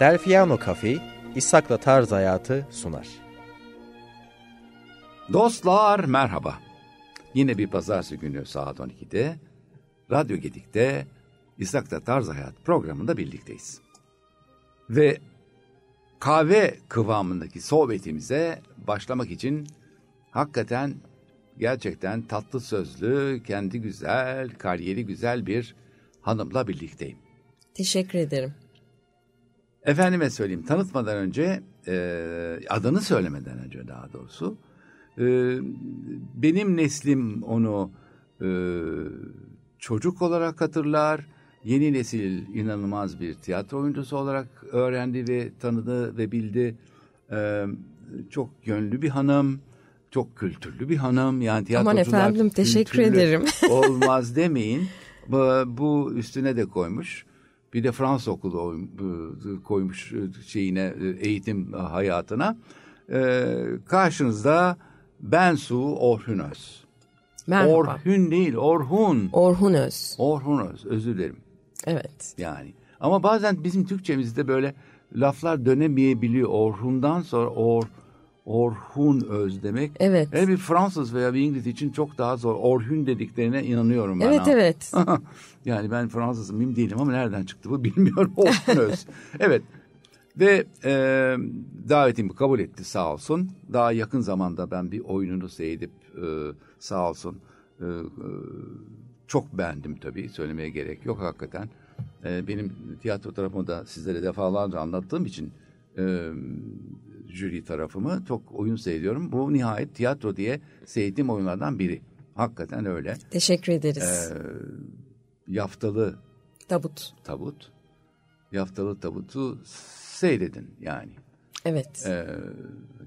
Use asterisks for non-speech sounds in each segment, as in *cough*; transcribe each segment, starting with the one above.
Delfiano Cafe, İshak'la Tarz Hayatı sunar. Dostlar merhaba. Yine bir pazartesi günü saat 12'de Radyo Gedik'te İshak'la Tarz Hayat programında birlikteyiz. Ve kahve kıvamındaki sohbetimize başlamak için hakikaten gerçekten tatlı sözlü, kendi güzel, kariyeri güzel bir hanımla birlikteyim. Teşekkür ederim. Efendime söyleyeyim tanıtmadan önce e, adını söylemeden önce daha doğrusu e, benim neslim onu e, çocuk olarak hatırlar. Yeni nesil inanılmaz bir tiyatro oyuncusu olarak öğrendi ve tanıdı ve bildi. E, çok yönlü bir hanım, çok kültürlü bir hanım. Yani tiyatrocular Aman efendim teşekkür ederim. *laughs* olmaz demeyin. Bu, bu üstüne de koymuş. Bir de Fransız okulu koymuş şeyine eğitim hayatına. Ee, karşınızda Bensu Orhunöz. Merhaba. Orhun değil, Orhun. Orhun Öz. Orhun Öz, özür dilerim. Evet. Yani. Ama bazen bizim Türkçemizde böyle laflar dönemeyebiliyor. Orhun'dan sonra Or, Orhun Öz demek. Evet. Hele bir Fransız veya bir İngiliz için çok daha zor. Orhun dediklerine inanıyorum ben. Evet ha. evet. *laughs* yani ben Fransızım miyim değilim ama nereden çıktı bu bilmiyorum. *laughs* Orhun Öz. evet. Ve e, davetimi kabul etti sağ olsun. Daha yakın zamanda ben bir oyununu seyredip e, sağ olsun e, e, çok beğendim tabii. Söylemeye gerek yok hakikaten. E, benim tiyatro tarafımı da sizlere defalarca anlattığım için e, jüri tarafımı çok oyun seyrediyorum. Bu nihayet tiyatro diye seyrettiğim oyunlardan biri. Hakikaten öyle. Teşekkür ederiz. E, yaftalı Tabut. tabut. Yaftalı tabutu seyredin yani. Evet. Ee,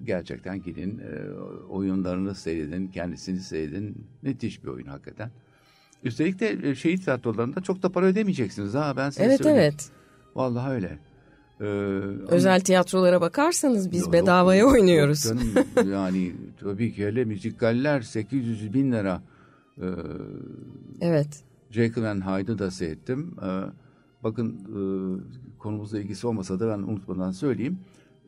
gerçekten gidin e, oyunlarını seyredin, kendisini seyredin. Müthiş bir oyun hakikaten. Üstelik de e, şehit tiyatrolarında çok da para ödemeyeceksiniz ha ben size evet söyleyeyim. evet. Vallahi öyle. Ee, Özel tiyatrolara bakarsanız biz Yok, bedavaya yok, oynuyoruz. yok canım. *laughs* yani tabii ki hele müzikaller 800 bin lira. Ee, Evet. Jekyll and Hyde'ı da seyrettim. Ee, bakın e, konumuzla ilgisi olmasa da ben unutmadan söyleyeyim.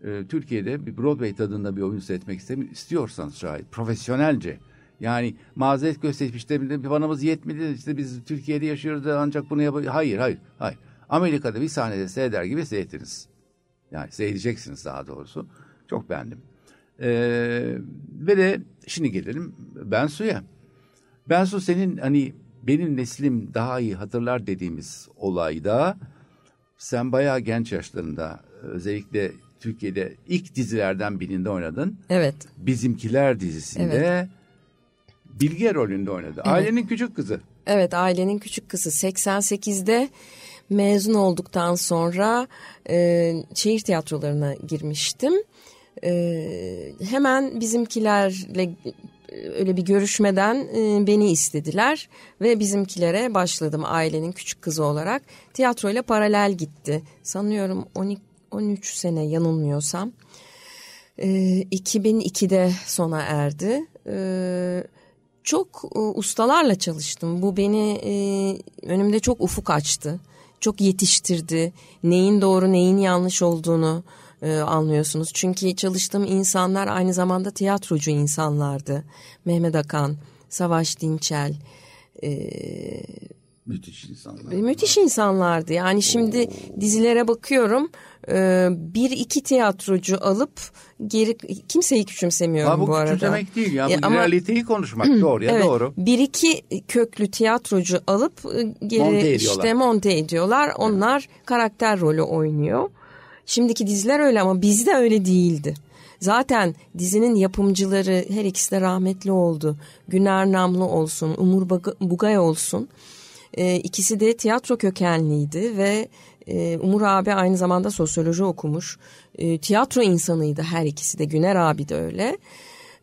Ee, Türkiye'de bir Broadway tadında bir oyun seyretmek istiyorsanız şayet profesyonelce yani mazeret gösterip işte bir paramız yetmedi işte biz Türkiye'de yaşıyoruz da ancak bunu yapabiliriz. Hayır hayır hayır. Amerika'da bir sahnede seyreder gibi seyrettiniz. Yani seyredeceksiniz daha doğrusu. Çok beğendim. Ee, ve de şimdi gelelim Bensu'ya. Bensu senin hani benim neslim daha iyi hatırlar dediğimiz olayda sen bayağı genç yaşlarında özellikle Türkiye'de ilk dizilerden birinde oynadın. Evet. Bizimkiler dizisinde Bilge rolünde oynadı. Ailenin küçük kızı. Evet ailenin küçük kızı 88'de mezun olduktan sonra e, şehir tiyatrolarına girmiştim. E, hemen bizimkilerle e, öyle bir görüşmeden e, beni istediler ve bizimkilere başladım ailenin küçük kızı olarak. Tiyatroyla paralel gitti. Sanıyorum 12, 13 sene yanılmıyorsam. E, 2002'de sona erdi. E, çok e, ustalarla çalıştım. Bu beni e, önümde çok ufuk açtı. Çok yetiştirdi. Neyin doğru neyin yanlış olduğunu e, anlıyorsunuz. Çünkü çalıştığım insanlar aynı zamanda tiyatrocu insanlardı. Mehmet Akan, Savaş Dinçel. E, Müthiş insanlar. müthiş insanlardı. Yani şimdi dizilere bakıyorum. e, bir iki tiyatrocu alıp geri kimseyi küçümsemiyorum Ha, bu, bu arada. küçümsemek değil ya. Bu E, ama- realiteyi konuşmak *clears throat* doğru ya Evet, doğru. Bir iki köklü tiyatrocu alıp e, geri Monte ediyorlar. işte monte ediyorlar. Onlar karakter rolü oynuyor. Şimdiki diziler öyle ama bizde öyle değildi. Zaten dizinin yapımcıları her ikisi de rahmetli oldu. Güner Namlı olsun, Umur Bugay olsun. E, ikisi de tiyatro kökenliydi ve e, Umur abi aynı zamanda sosyoloji okumuş. E, tiyatro insanıydı her ikisi de. Güner abi de öyle.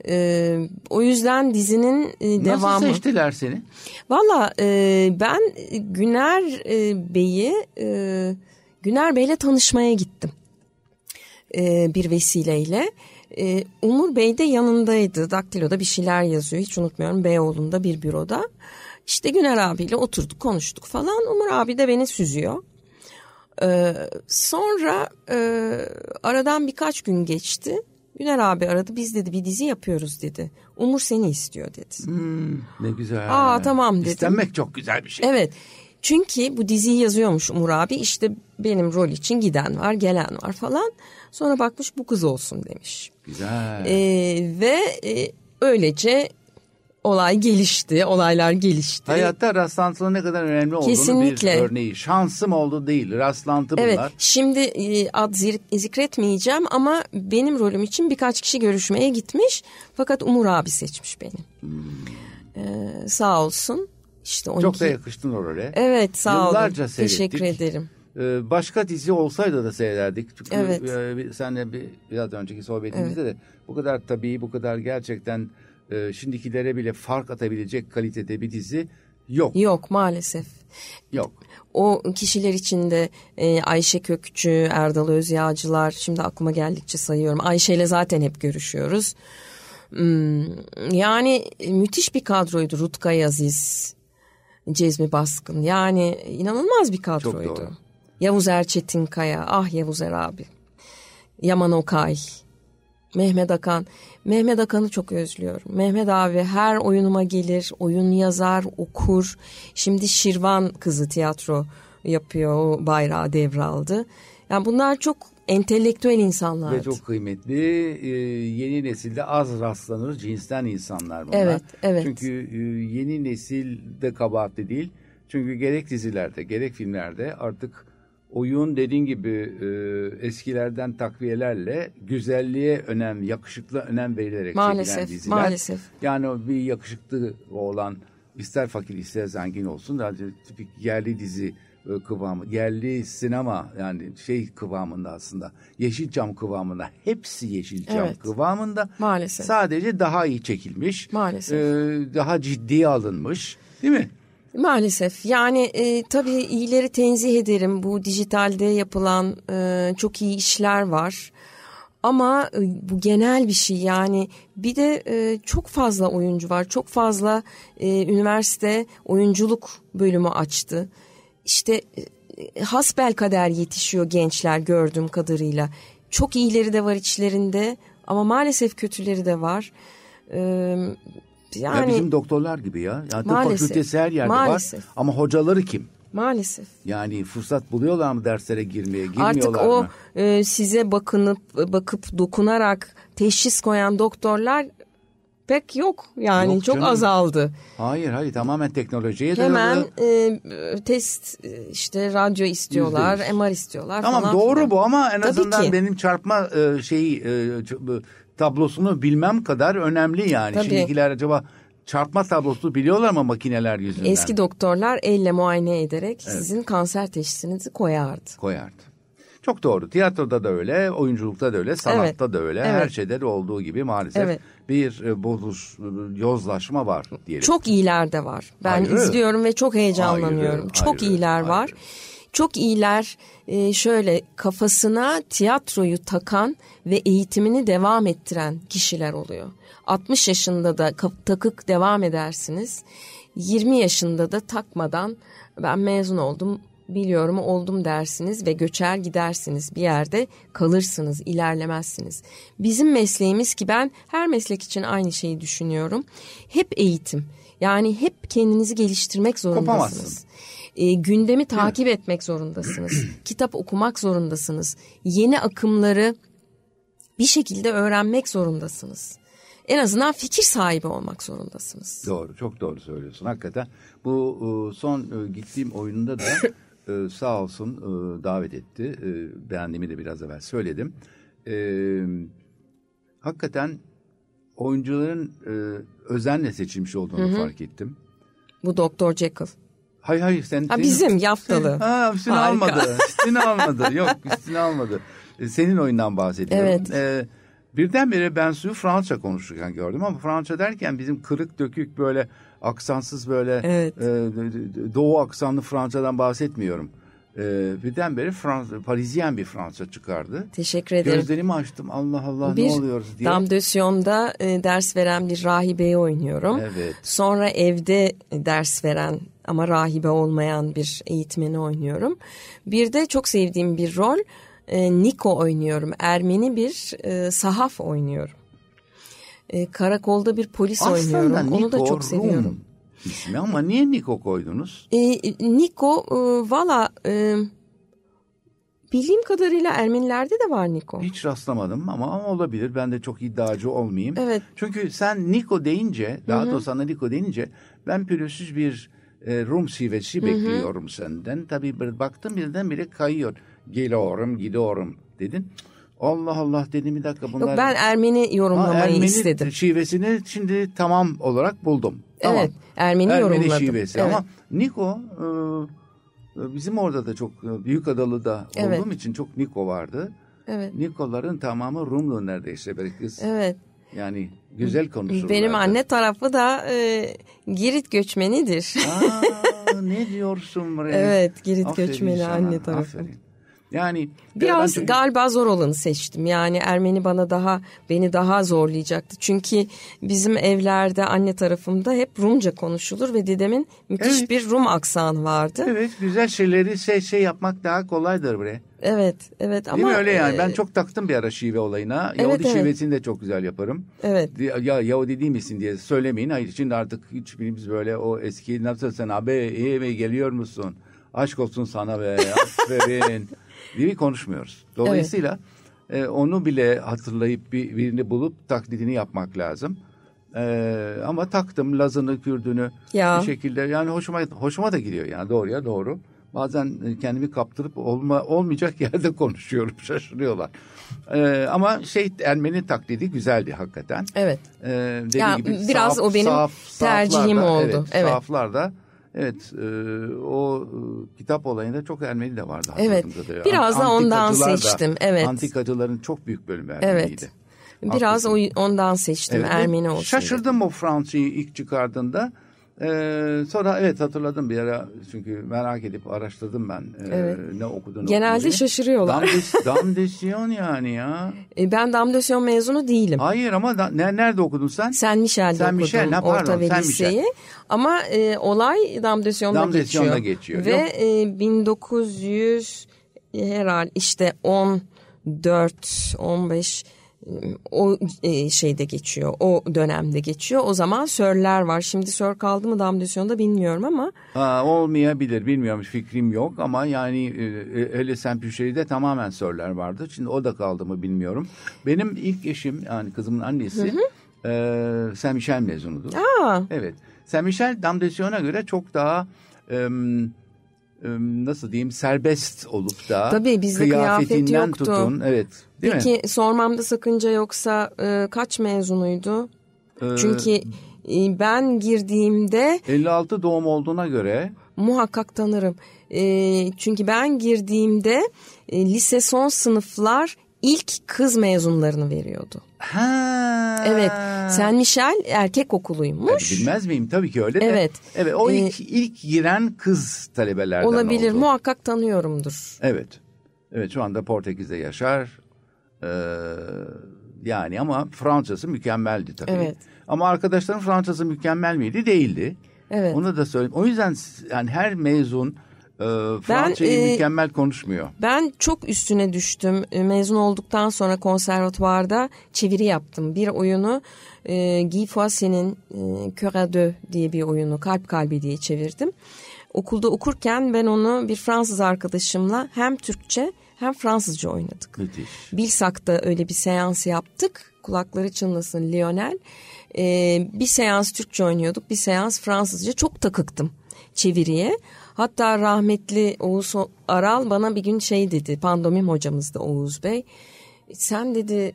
E, o yüzden dizinin e, Nasıl devamı. seçtiler seni? Valla e, ben Güner e, Bey'i e, Güner Bey'le tanışmaya gittim. E, bir vesileyle. E, Umur Bey de yanındaydı. Daktilo'da bir şeyler yazıyor. Hiç unutmuyorum Beyoğlu'nda bir büroda. İşte Güner abiyle oturduk konuştuk falan. Umur abi de beni süzüyor. Ee, sonra e, aradan birkaç gün geçti. Güner abi aradı biz dedi bir dizi yapıyoruz dedi. Umur seni istiyor dedi. Hmm, ne güzel. Aa, tamam dedim. İstenmek çok güzel bir şey. Evet çünkü bu diziyi yazıyormuş Umur abi işte benim rol için giden var gelen var falan. Sonra bakmış bu kız olsun demiş. Güzel. Ee, ve e, öylece olay gelişti, olaylar gelişti. Hayatta rastlantının ne kadar önemli olduğunu Kesinlikle. bir örneği. Şansım oldu değil, rastlantı bunlar. Evet, şimdi e, ad zikretmeyeceğim ama benim rolüm için birkaç kişi görüşmeye gitmiş. Fakat Umur abi seçmiş beni. Ee, sağ olsun. İşte 12... Çok da yakıştın o role. Evet, sağ Yıllarca olun. seyrettik. Teşekkür ederim. Ee, başka dizi olsaydı da seyrederdik. Çünkü Evet. e, senle bir, biraz önceki sohbetimizde de bu kadar tabii, bu kadar gerçekten e, şimdikilere bile fark atabilecek kalitede bir dizi yok. Yok maalesef. Yok. O kişiler içinde e, Ayşe Kökçü, Erdal Özyağcılar şimdi aklıma geldikçe sayıyorum. Ayşe ile zaten hep görüşüyoruz. Hmm, yani müthiş bir kadroydu Rutkay Aziz, Cezmi Baskın. Yani inanılmaz bir kadroydu. doğru. Yavuz Erçetin Kaya, ah Yavuz Er abi. Yaman Okay, Mehmet Akan. Mehmet Akan'ı çok özlüyorum. Mehmet abi her oyunuma gelir, oyun yazar, okur. Şimdi Şirvan kızı tiyatro yapıyor, o bayrağı devraldı. Yani bunlar çok entelektüel insanlardı. Ve çok kıymetli. e, yeni nesilde az rastlanır cinsten insanlar bunlar. Evet, evet. Çünkü e, yeni nesil de kabahatli değil. Çünkü gerek dizilerde gerek filmlerde artık oyun dediğin gibi e, eskilerden takviyelerle güzelliğe önem, yakışıklı önem verilerek Maalesef, çekilen diziler. maalesef. Yani bir yakışıklı olan ister fakir ister zengin olsun da tipik yerli dizi e, kıvamı, yerli sinema yani şey kıvamında aslında Yeşilçam kıvamında hepsi Yeşilçam Evet. kıvamında Maalesef. sadece daha iyi çekilmiş Maalesef. e, daha ciddiye alınmış değil mi? Maalesef. Yani e, tabii iyileri tenzih ederim. Bu dijitalde yapılan e, çok iyi işler var. Ama e, bu genel bir şey. Yani bir de e, çok fazla oyuncu var. Çok fazla e, üniversite oyunculuk bölümü açtı. İşte e, hasbel kader yetişiyor gençler gördüğüm kadarıyla. Çok iyileri de var içlerinde ama maalesef kötüleri de var. E, Ya yani bizim doktorlar gibi ya. ya tıp Maalesef. fakültesi her yerde Maalesef. var ama hocaları kim? maalesef. Yani fırsat buluyorlar mı derslere girmeye? Girmiyorlar Artık o mı? e, size bakınıp bakıp dokunarak teşhis koyan doktorlar pek yok yani Yok çok canım. azaldı. Hayır hayır tamamen teknolojiye Hemen e, test e, işte radyo istiyorlar, Yüzde yüz. MR istiyorlar Tamam falan. doğru filan. bu ama en Tabii azından ki. benim çarpma e, şeyi e, tablosunu bilmem kadar önemli yani. Tabii. Şimdikiler acaba çarpma tablosunu biliyorlar mı makineler yüzünden? Eski doktorlar elle muayene ederek sizin kanser teşhisinizi koyardı. koyardı. Çok doğru. Tiyatroda da öyle, oyunculukta da öyle, sanatta da öyle. Her Evet. şeyde de olduğu gibi maalesef Evet. bir e, bozuluş, e, yozlaşma var diyelim. Çok iyiler de var. Ben Ayrı. izliyorum ve çok heyecanlanıyorum. Ayrı, çok ayrı, iyiler var. ayrı. Çok iyiler e, şöyle kafasına tiyatroyu takan ve eğitimini devam ettiren kişiler oluyor. 60 yaşında da takık devam edersiniz. 20 yaşında da takmadan ben mezun oldum biliyorum oldum dersiniz ve göçer gidersiniz bir yerde kalırsınız ilerlemezsiniz. Bizim mesleğimiz ki ben her meslek için aynı şeyi düşünüyorum. Hep eğitim yani hep kendinizi geliştirmek zorundasınız. Kopamazsın. E, gündemi takip etmek zorundasınız. *clears throat* Kitap okumak zorundasınız. Yeni akımları bir şekilde öğrenmek zorundasınız. En azından fikir sahibi olmak zorundasınız. Doğru, çok doğru söylüyorsun. Hakikaten bu e, son e, gittiğim oyununda da *clears throat* e, sağ olsun e, davet etti. E, Beğendiğimi de biraz evvel söyledim. E, Hakikaten oyuncuların e, özenle seçilmiş olduğunu fark ettim. Bu Doktor Jekyll. Hayır hayır sen... Ha, senin- bizim yaftalı. Sen- ha üstüne Harika. almadı. Üstüne almadı. Yok üstüne almadı. E, Senin oyundan bahsediyorum. Evet. E, birdenbire ben suyu Fransızca konuşurken gördüm ama Fransızca derken bizim kırık dökük böyle aksansız böyle Evet. e, doğu aksanlı Fransızcadan bahsetmiyorum. E, birdenbire Fransız, Parisyen bir Fransızca çıkardı. Teşekkür ederim. Gözlerimi açtım Allah Allah bir ne oluyoruz diye. Dame de Sion'da e, ders veren bir rahibeyi oynuyorum. Evet. Sonra evde ders veren ama rahibe olmayan bir eğitmeni oynuyorum. Bir de çok sevdiğim bir rol e, Niko oynuyorum. Ermeni bir e, sahaf oynuyorum. E, karakolda bir polis Aslında oynuyorum. Onu Niko da çok Rum seviyorum. ismi ama niye Niko koydunuz? E, Niko e, valla e, bildiğim kadarıyla Ermenilerde de var Niko. Hiç rastlamadım ama, ama olabilir. Ben de çok iddiacı olmayayım. Evet. Çünkü sen Niko deyince, daha doğrusu sana Niko deyince ben pürüzsüz bir e, Rum şivesi bekliyorum senden. Tabii bir baktım birdenbire kayıyor. Geliyorum, gidiyorum dedin. Allah Allah dedim bir dakika bunlar. Yok ben Ermeni Ha, yorumlamayı Ermeni istedim. şivesini şimdi tamam olarak buldum. Tamam. Evet Ermeni, yorumladım. şivesi Evet. ama Niko e, e, bizim orada da çok e, büyük adalı da Evet. olduğum için çok Niko vardı. Evet. Nikoların tamamı Rumlu neredeyse kız. Evet. Yani güzel konuşurlardı. Benim anne tarafı da e, Girit göçmenidir. Aa, ne diyorsun bre? *laughs* Evet, Girit Aferin göçmeni sana, anne tarafı. aferin. Yani Biraz ben çünkü- galiba zor olanı seçtim. Yani Ermeni bana daha beni daha zorlayacaktı. Çünkü bizim evlerde anne tarafımda hep Rumca konuşulur ve dedemin müthiş Evet. bir Rum aksanı vardı. Evet güzel şeyleri şey, şey yapmak daha kolaydır bre. Evet, evet Değil ama mi öyle yani? e, Ben çok taktım bir ara şive olayına. Evet, Yahudi evet. şivesini de çok güzel yaparım. Evet. Ya Yahudi değil misin diye söylemeyin. Hayır şimdi artık hiçbirimiz böyle o eski nasılsın abi iyi mi geliyor musun? Aşk olsun sana be aferin *laughs* diye konuşmuyoruz. Dolayısıyla e, onu bile hatırlayıp bir, birini bulup taklidini yapmak lazım. E, ama taktım Lazını, Kürdünü Ya. bir şekilde yani hoşuma hoşuma da gidiyor yani doğruya doğru. Bazen e, kendimi kaptırıp olma, olmayacak *laughs* yerde konuşuyorum şaşırıyorlar. E, ama şey Ermeni taklidi güzeldi hakikaten. Evet. Ee, Ya, gibi biraz o benim tercihim sahaflarda, oldu. Evet, Evet. Sahaflarda evet e, o e, kitap olayında çok Ermeni de vardı. Evet, biraz da ondan da- seçtim, evet. Antikacıların çok büyük bölümü Ermeniydi. Evet. Biraz Haklısın. ondan seçtim Evet, Ermeni olsun. Şaşırdım o Fransız'ı ilk çıkardığında. Ee, sonra evet hatırladım bir ara çünkü merak edip araştırdım ben e, Evet. ne okudun. Genelde şaşırıyorlar. *laughs* Damdesyon yani ya. E, Ben Damdösyon mezunu değilim. Hayır ama da, ne, nerede okudun sen? Sen Michel'de Sen okudum Michel, ha, pardon, orta ve sen liseyi. Ama e, olay Damdösyon'da Damdösyon'da geçiyor. geçiyor. Ve e, 1900 herhalde işte 14 15 o e, şeyde geçiyor. O dönemde geçiyor. O zaman sörler var. Şimdi sör kaldı mı Damdösyon'da bilmiyorum ama Ha, olmayabilir bilmiyorum fikrim yok ama yani e, e, hele Sempüşeri'de tamamen sörler vardı. Şimdi o da kaldı mı bilmiyorum. Benim ilk eşim yani kızımın annesi e, Saint Michel mezunudur. aa, Evet. Saint Michel Damdesyon'a göre çok daha em, nasıl diyeyim serbest olup da Tabii, bizde kıyafet kıyafetinden yoktu. tutun. Evet. Değil mi? peki sormamda sakınca yoksa e, kaç mezunuydu? Ee, Çünkü e, ben girdiğimde 56 doğum olduğuna göre muhakkak tanırım. E, çünkü ben girdiğimde e, lise son sınıflar ilk kız mezunlarını veriyordu. ha Evet. Saint Michel erkek Tabii okuluymuş. bilmez miyim? Tabii ki öyle de. Evet. Evet o Ee, ilk, ilk giren kız talebelerden Olabilir. oldu. Muhakkak tanıyorumdur. Evet. Evet şu anda Portekiz'de yaşar. Ee, yani ama Fransızı mükemmeldi tabii. Evet. Ama arkadaşların Fransızı mükemmel miydi? Değildi. Evet. Onu da söyleyeyim. O yüzden yani her mezun e, Fransızcayı e, mükemmel konuşmuyor. Ben çok üstüne düştüm. E, Mezun olduktan sonra konservatuvarda çeviri yaptım. Bir oyunu e, Guy Foisset'in e, Cœur à deux diye bir oyunu Kalp Kalbi diye çevirdim. Okulda okurken ben onu bir Fransız arkadaşımla hem Türkçe hem Fransızca oynadık. Müthiş. Bilsak'ta öyle bir seans yaptık. Kulakları çınlasın Lionel. Ee, bir seans Türkçe oynuyorduk, bir seans Fransızca. Çok takıktım çeviriye. Hatta rahmetli Oğuz Aral bana bir gün şey dedi. Pandomim hocamız da Oğuz Bey. Sen dedi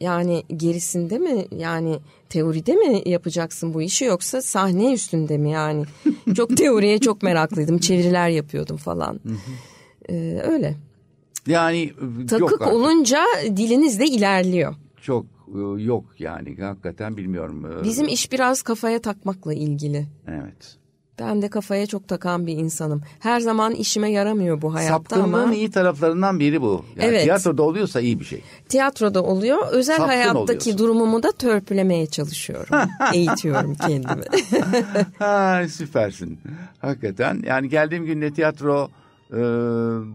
yani gerisinde mi yani teoride mi yapacaksın bu işi yoksa sahne üstünde mi yani? *laughs* Çok teoriye çok meraklıydım. Çeviriler yapıyordum falan. Ee, öyle. Yani e, Takık olunca diliniz de ilerliyor. Çok e, yok yani hakikaten bilmiyorum. E, Bizim iş biraz kafaya takmakla ilgili. Evet. Ben de kafaya çok takan bir insanım. Her zaman işime yaramıyor bu hayatta Sapkınlığın ama iyi taraflarından biri bu. Yani Evet. Tiyatroda oluyorsa iyi bir şey. tiyatroda oluyor. Özel Sapkın hayattaki oluyorsun. durumumu da törpülemeye çalışıyorum. *laughs* Eğitiyorum kendimi. *laughs* ha, süpersin. Hakikaten. Yani geldiğim günde tiyatro e,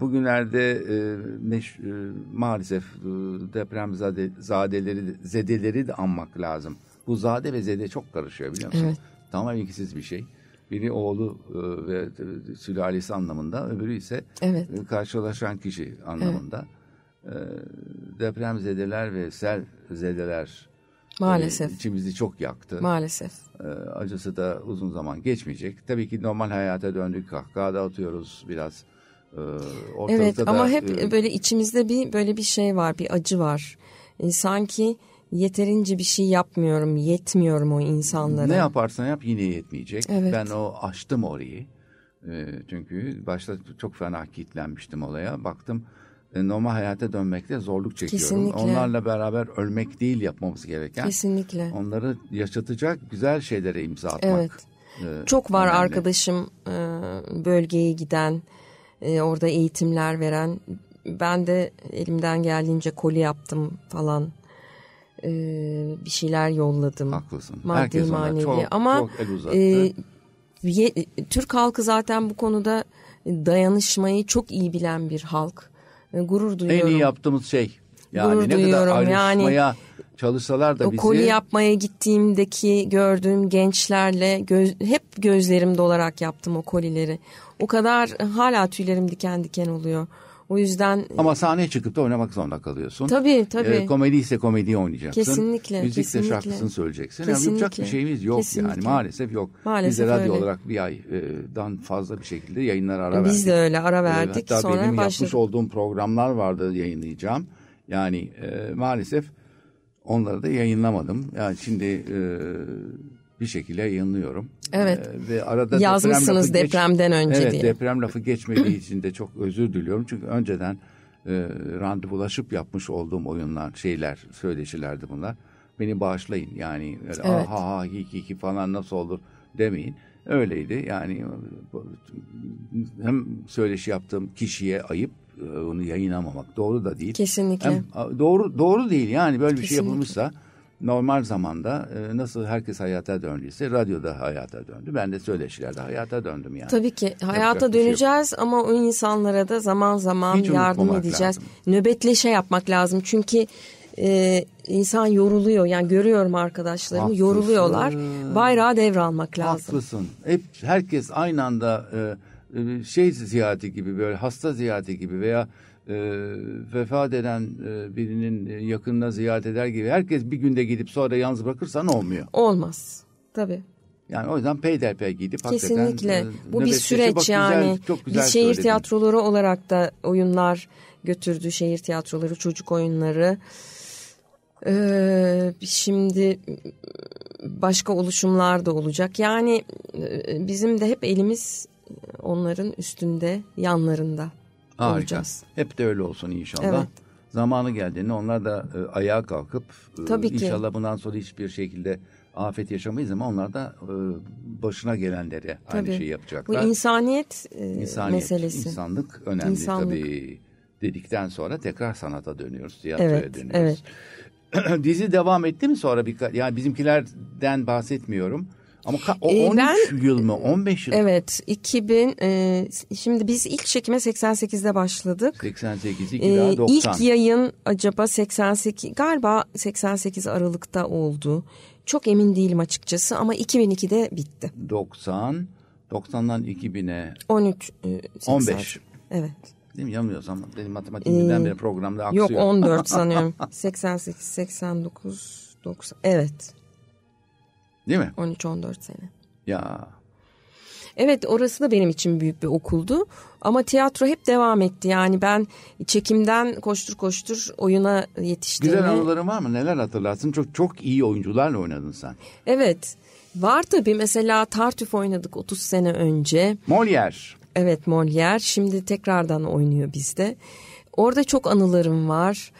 bugünlerde e, meş, e, maalesef e, deprem zade, zadeleri, zedeleri de anmak lazım. Bu zade ve zede çok karışıyor biliyor musun? Evet. Tamamen ikisiz bir şey. Biri oğlu e, ve e, sülalesi anlamında, öbürü ise Evet. e, karşılaşan kişi anlamında. E, deprem zedeler ve sel zedeler Maalesef. içimizi çok yaktı. Maalesef. Acısı da uzun zaman geçmeyecek. Tabii ki normal hayata döndük. Kahkaha da atıyoruz biraz. Ortalıkta Evet da, ama hep e, böyle içimizde bir böyle bir şey var, bir acı var. Sanki yeterince bir şey yapmıyorum, yetmiyorum o insanlara. ne yaparsan yap yine yetmeyecek. Evet. Ben o açtım orayı. Ee, çünkü başta çok fena kilitlenmiştim olaya. Baktım e, normal hayata dönmekte zorluk çekiyorum. Kesinlikle. Onlarla beraber ölmek değil yapmamız gereken. Kesinlikle. Onları yaşatacak güzel şeylere imza atmak. Evet. e, Çok var önemli. arkadaşım e, bölgeye giden, e, orada eğitimler veren. Ben de elimden geldiğince koli yaptım falan. E, bir şeyler yolladım. Haklısın. Maddi Herkes manevi. çok, Ama çok el uzattı. e, ye- Türk halkı zaten bu konuda dayanışmayı çok iyi bilen bir halk. E, gurur duyuyorum. En iyi yaptığımız şey. Yani Gurur ne kadar duyuyorum. Yani ayrışmaya çalışsalar da O bizi koli yapmaya gittiğimdeki gördüğüm gençlerle göz, hep gözlerim dolarak yaptım o kolileri. O kadar hala tüylerim diken diken oluyor. O yüzden ama sahneye çıkıp da oynamak zorunda kalıyorsun. tabii tabii. Ee, komedi ise komediyi oynayacaksın. Kesinlikle, Müzik kesinlikle. şarkısını söyleyeceksin. Yani Kesinlikle, yapacak bir şeyimiz yok yani kesinlikle. maalesef yok. Maalesef Biz de radyo öyle. olarak bir aydan fazla bir şekilde yayınlara ara verdik. Biz de öyle ara Ee, verdik. Hatta sonra benim yapmış başladık. olduğum programlar vardı yayınlayacağım. Yani e, maalesef onları da yayınlamadım. Yani şimdi e, bir şekilde yayınlıyorum. Evet. E, ve arada Yazmışsınız deprem lafı geç- depremden önce evet, diye. deprem lafı geçmediği için de çok özür diliyorum. Çünkü önceden e, randevulaşıp yapmış olduğum oyunlar, şeyler, söyleşilerdi bunlar. Beni bağışlayın yani öyle Evet. ha ha hi hi hi falan nasıl olur demeyin. Öyleydi yani hem söyleşi yaptığım kişiye ayıp e, onu yayınlamamak doğru da değil. Kesinlikle. Hem, doğru doğru değil yani böyle bir şey Kesinlikle. yapılmışsa normal zamanda e, nasıl herkes hayata döndüyse radyoda hayata döndü. Ben de söyleşilerde hayata döndüm yani. Tabii ki hayata bir şey yok. döneceğiz ama o insanlara da zaman zaman Hiç yardım edeceğiz. lazım. Nöbetleşe yapmak lazım çünkü e, insan yoruluyor. Yani görüyorum arkadaşlarımı Haklısın. yoruluyorlar. Bayrağı devralmak lazım. Haklısın. Hep herkes aynı anda e, e, şey ziyareti gibi böyle hasta ziyareti gibi veya e, vefat eden e, birinin e, yakınına ziyaret eder gibi herkes bir günde gidip sonra yalnız bırakırsan olmuyor. Olmaz. Tabii. Yani o yüzden peyderpey gidip Kesinlikle. hakikaten e, Bu bir süreç bak güzel, yani. çok güzel Biz şehir söyledin. tiyatroları olarak da oyunlar götürdü. Şehir tiyatroları, çocuk oyunları. Ee, şimdi başka oluşumlar da olacak. Yani e, bizim de hep elimiz onların üstünde, yanlarında Harika. olacağız. Hep de öyle olsun inşallah. Evet. Zamanı geldiğinde onlar da e, ayağa kalkıp e, Tabii ki. inşallah bundan sonra hiçbir şekilde afet yaşamayız ama onlar da e, başına gelenlere aynı Tabii. şeyi Bu yapacaklar. insaniyet, e, İnsaniyet, meselesi. insanlık önemli İnsanlık. tabii dedikten sonra tekrar sanata dönüyoruz, tiyatroya Evet, dönüyoruz. *clears throat* Dizi devam etti mi sonra bir yani bizimkilerden bahsetmiyorum. Ama o Ee, 13 ben- yıl mı 15 yıl mı? Evet 2000 e, şimdi biz ilk çekime 88'de başladık. 88 2 Ee, daha 90. ilk yayın acaba 88 galiba 88 Aralık'ta oldu. Çok emin değilim açıkçası ama 2002'de bitti. 90 90'dan 2000'e 13 e, 80. 15. Evet. Değil mi? Yanılmıyorsam benim matematiğim birdenbire programda aksıyor. Ee, Yok 14 sanıyorum. 88 89 90 evet. Değil mi? 13 14 sene. Ya Evet orası da benim için büyük bir okuldu. Ama tiyatro hep devam etti. Yani ben çekimden koştur koştur oyuna yetiştiğimi. güzel anıların var mı? Neler hatırlarsın? Çok çok iyi oyuncularla oynadın sen. Evet. Var tabii mesela Tartüf oynadık 30 sene önce. Molière. Evet Molière şimdi tekrardan oynuyor bizde. Orada çok anılarım var.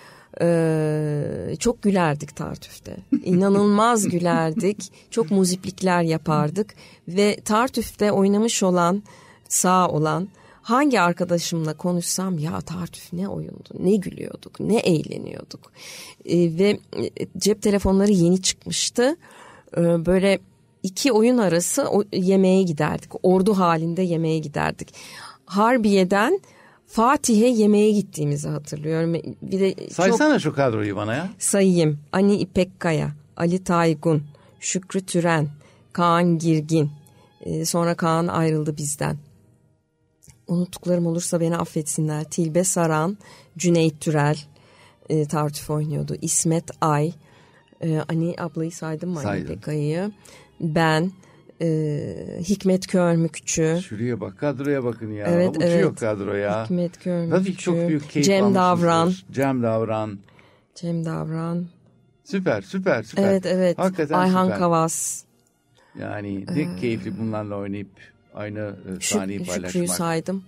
Ee, çok gülerdik Tartüf'te. İnanılmaz *laughs* gülerdik. Çok muziplikler yapardık. Ve Tartüf'te oynamış olan, sağ olan hangi arkadaşımla konuşsam ya Tartüf ne oyundu, ne gülüyorduk, ne eğleniyorduk. Ee, ve cep telefonları yeni çıkmıştı. Ee, böyle iki oyun arası yemeğe giderdik. Ordu halinde yemeğe giderdik. Harbiye'den Fatih'e yemeğe gittiğimizi hatırlıyorum. Bir de Saysana çok... şu kadroyu bana ya. Sayayım. Ani İpekkaya, Ali Taygun, Şükrü Türen, Kaan Girgin. Ee, sonra Kaan ayrıldı bizden. Unuttuklarım olursa beni affetsinler. Tilbe Saran, Cüneyt Türel e, tartüf oynuyordu. İsmet Ay, e, Ani ablayı saydım mı? Saydım. Ani İpekkaya'yı. Ben, e, Hikmet Körmükçü. Şuraya bak kadroya bakın ya. Evet, Uçuyor evet. kadro ya. Hikmet Körmükçü. Tabii çok büyük keyif Cem Davran. Cem Davran. Cem Davran. Süper süper süper. Evet evet. Hakikaten Ayhan süper. Kavas. Yani ne ee, keyifli bunlarla oynayıp aynı e, sahneyi paylaşmak. Şükrü'yü saydım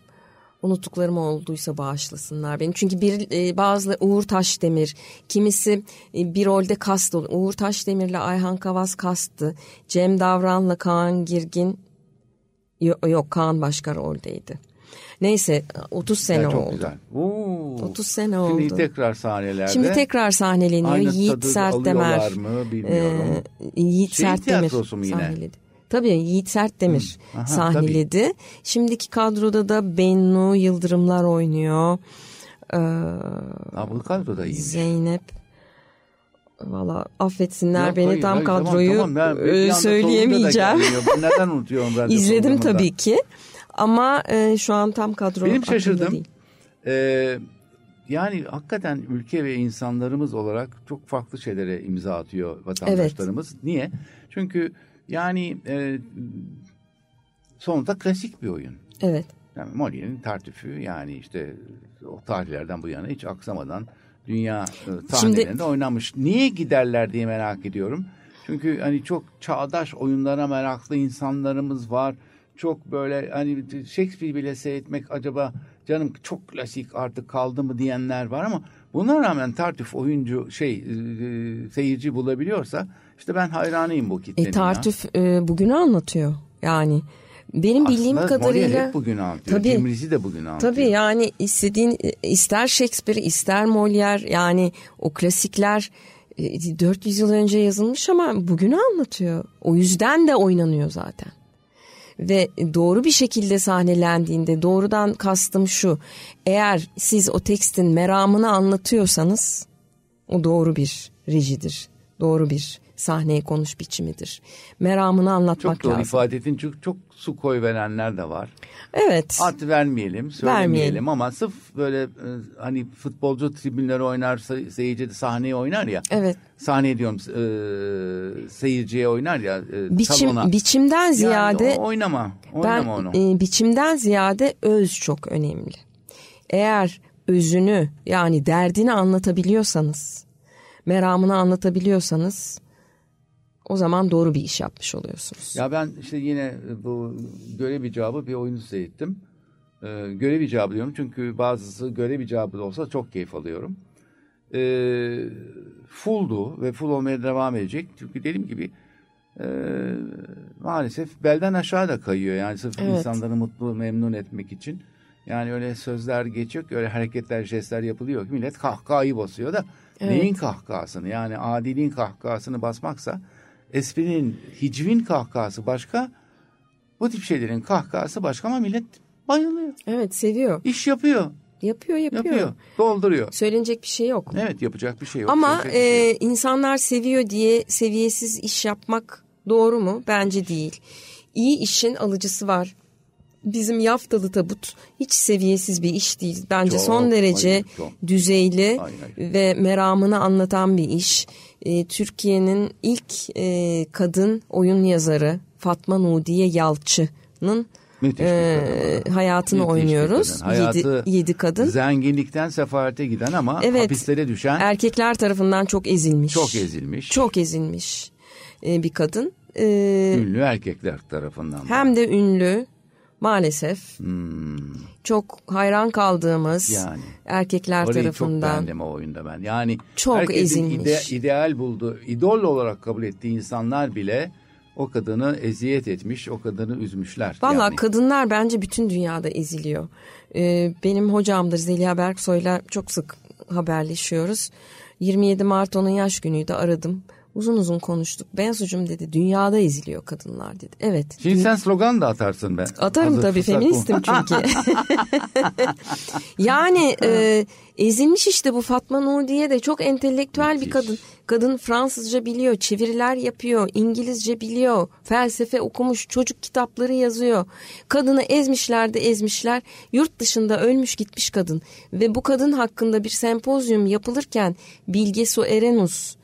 unuttuklarım olduysa bağışlasınlar beni. Çünkü bir e, bazı Uğur Taşdemir, kimisi e, bir rolde kast olur. Uğur Taşdemir'le Ayhan Kavas kastı. Cem Davran'la Kaan Girgin yok, yok Kaan başka roldeydi. Neyse 30 sene çok oldu. Güzel. Oo, 30 sene oldu. Şimdi tekrar sahnelerde. Şimdi tekrar sahneleniyor. Aynı Yiğit Sertdemer. mı bilmiyorum. E, Yiğit Şehir Sertdemir sahneledi. Tabii Yiğit Sertdemir Hı. Aha, sahneledi. Tabii. Şimdiki kadroda da Bennu Yıldırımlar oynuyor. Ee, ha, bu kadroda iyi. Zeynep. Valla affetsinler Yok, beni hayır, tam hayır, kadroyu tamam, tamam. Ben, söyleyemeyeceğim. neden unutuyorum ben *laughs* İzledim tabii ki. Ama e, şu an tam kadro Benim şaşırdım. Ee, yani hakikaten ülke ve insanlarımız olarak çok farklı şeylere imza atıyor vatandaşlarımız. Evet. Niye? Çünkü yani e, sonunda klasik bir oyun. Evet. Yani Molière'in Tartüfü yani işte o tarihlerden bu yana hiç aksamadan dünya e, sahnelerinde Şimdi... oynanmış. Niye giderler diye merak ediyorum. Çünkü hani çok çağdaş oyunlara meraklı insanlarımız var. Çok böyle hani Shakespeare bile seyretmek acaba canım çok klasik artık kaldı mı diyenler var ama buna rağmen Tartüf oyuncu şey e, seyirci bulabiliyorsa işte ben hayranıyım bu kitlenin e, Tartüf e, bugünü anlatıyor yani. Benim Aslında bildiğim kadarıyla hep bugün anlatıyor. Tabii, Cimrizi de bugün anlatıyor. Tabii yani istediğin ister Shakespeare ister Molière yani o klasikler 400 e, yıl önce yazılmış ama bugünü anlatıyor. O yüzden de oynanıyor zaten. Ve doğru bir şekilde sahnelendiğinde doğrudan kastım şu. Eğer siz o tekstin meramını anlatıyorsanız o doğru bir rejidir. Doğru bir sahneye konuş biçimidir. Meramını anlatmak çok lazım. Çok ifade ettin. Çok, çok su koy verenler de var. Evet. At vermeyelim, söylemeyelim vermeyelim. ama sırf böyle e, hani futbolcu tribünleri oynar, seyirci de sahneye oynar ya. Evet. Sahneye diyorum e, seyirciye oynar ya e, Biçim, salona. Biçimden ziyade. Yani oynama, oynama ben, onu. E, biçimden ziyade öz çok önemli. Eğer özünü yani derdini anlatabiliyorsanız, meramını anlatabiliyorsanız o zaman doğru bir iş yapmış oluyorsunuz. Ya ben işte yine bu görev icabı bir oyunu seyrettim. Ee, görev icabı diyorum çünkü bazısı görev icabı da olsa çok keyif alıyorum. Ee, fulldu ve full olmaya devam edecek. Çünkü dediğim gibi e, maalesef belden aşağı da kayıyor. Yani sırf evet. insanları mutlu memnun etmek için. Yani öyle sözler geçiyor ki öyle hareketler jestler yapılıyor ki millet kahkahayı basıyor da evet. neyin kahkahasını yani adiliğin kahkahasını basmaksa esprinin, hicvin kahkahası başka. Bu tip şeylerin kahkahası başka ama millet bayılıyor. Evet seviyor. İş yapıyor. Yapıyor yapıyor. Yapıyor. Dolduruyor. Söylenecek bir şey yok. Evet yapacak bir şey yok. Ama e, şey yok. insanlar seviyor diye seviyesiz iş yapmak doğru mu? Bence değil. İyi işin alıcısı var. Bizim yaftalı tabut hiç seviyesiz bir iş değil. Bence çok, son derece hayır, çok. düzeyli hayır. ve meramını anlatan bir iş e, Türkiye'nin ilk e, kadın oyun yazarı Fatma Nudiye Yalçı'nın e, hayatını Müthiş oynuyoruz. Hayatı yedi, yedi kadın. Zenginlikten sefarete giden ama evet, hapislere düşen. Erkekler tarafından çok ezilmiş. Çok ezilmiş. Çok ezilmiş e, bir kadın. E, ünlü erkekler tarafından. Hem de ünlü Maalesef. Çok hayran kaldığımız Yani. erkekler Orayı tarafından. çok beğendim o oyunda ben. Yani Çok ezilmiş. ide- ideal buldu, idol olarak kabul ettiği insanlar bile o kadını eziyet etmiş, o kadını üzmüşler. Valla yani. kadınlar bence bütün dünyada eziliyor. Ee, benim hocamdır Zeliha Berksoy'la çok sık haberleşiyoruz. 27 Mart onun yaş günüydü aradım. Uzun uzun konuştuk. Bensucum dedi dünyada eziliyor kadınlar dedi. Evet. Şimdi sen slogan da atarsın ben. Atarım Hazır tabii feministim çünkü. *laughs* yani e, ezilmiş işte bu Fatma Nur diye de çok entelektüel bir Müthiş. kadın. Kadın Fransızca biliyor, çeviriler yapıyor, İngilizce biliyor, felsefe okumuş, çocuk kitapları yazıyor. Kadını ezmişler de ezmişler. Yurt dışında ölmüş gitmiş kadın. Ve bu kadın hakkında bir sempozyum yapılırken Bilge Su Erenus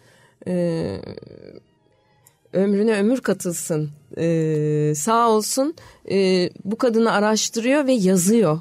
e, ömrüne ömür katılsın Ee, sağ olsun e, bu kadını araştırıyor ve yazıyor.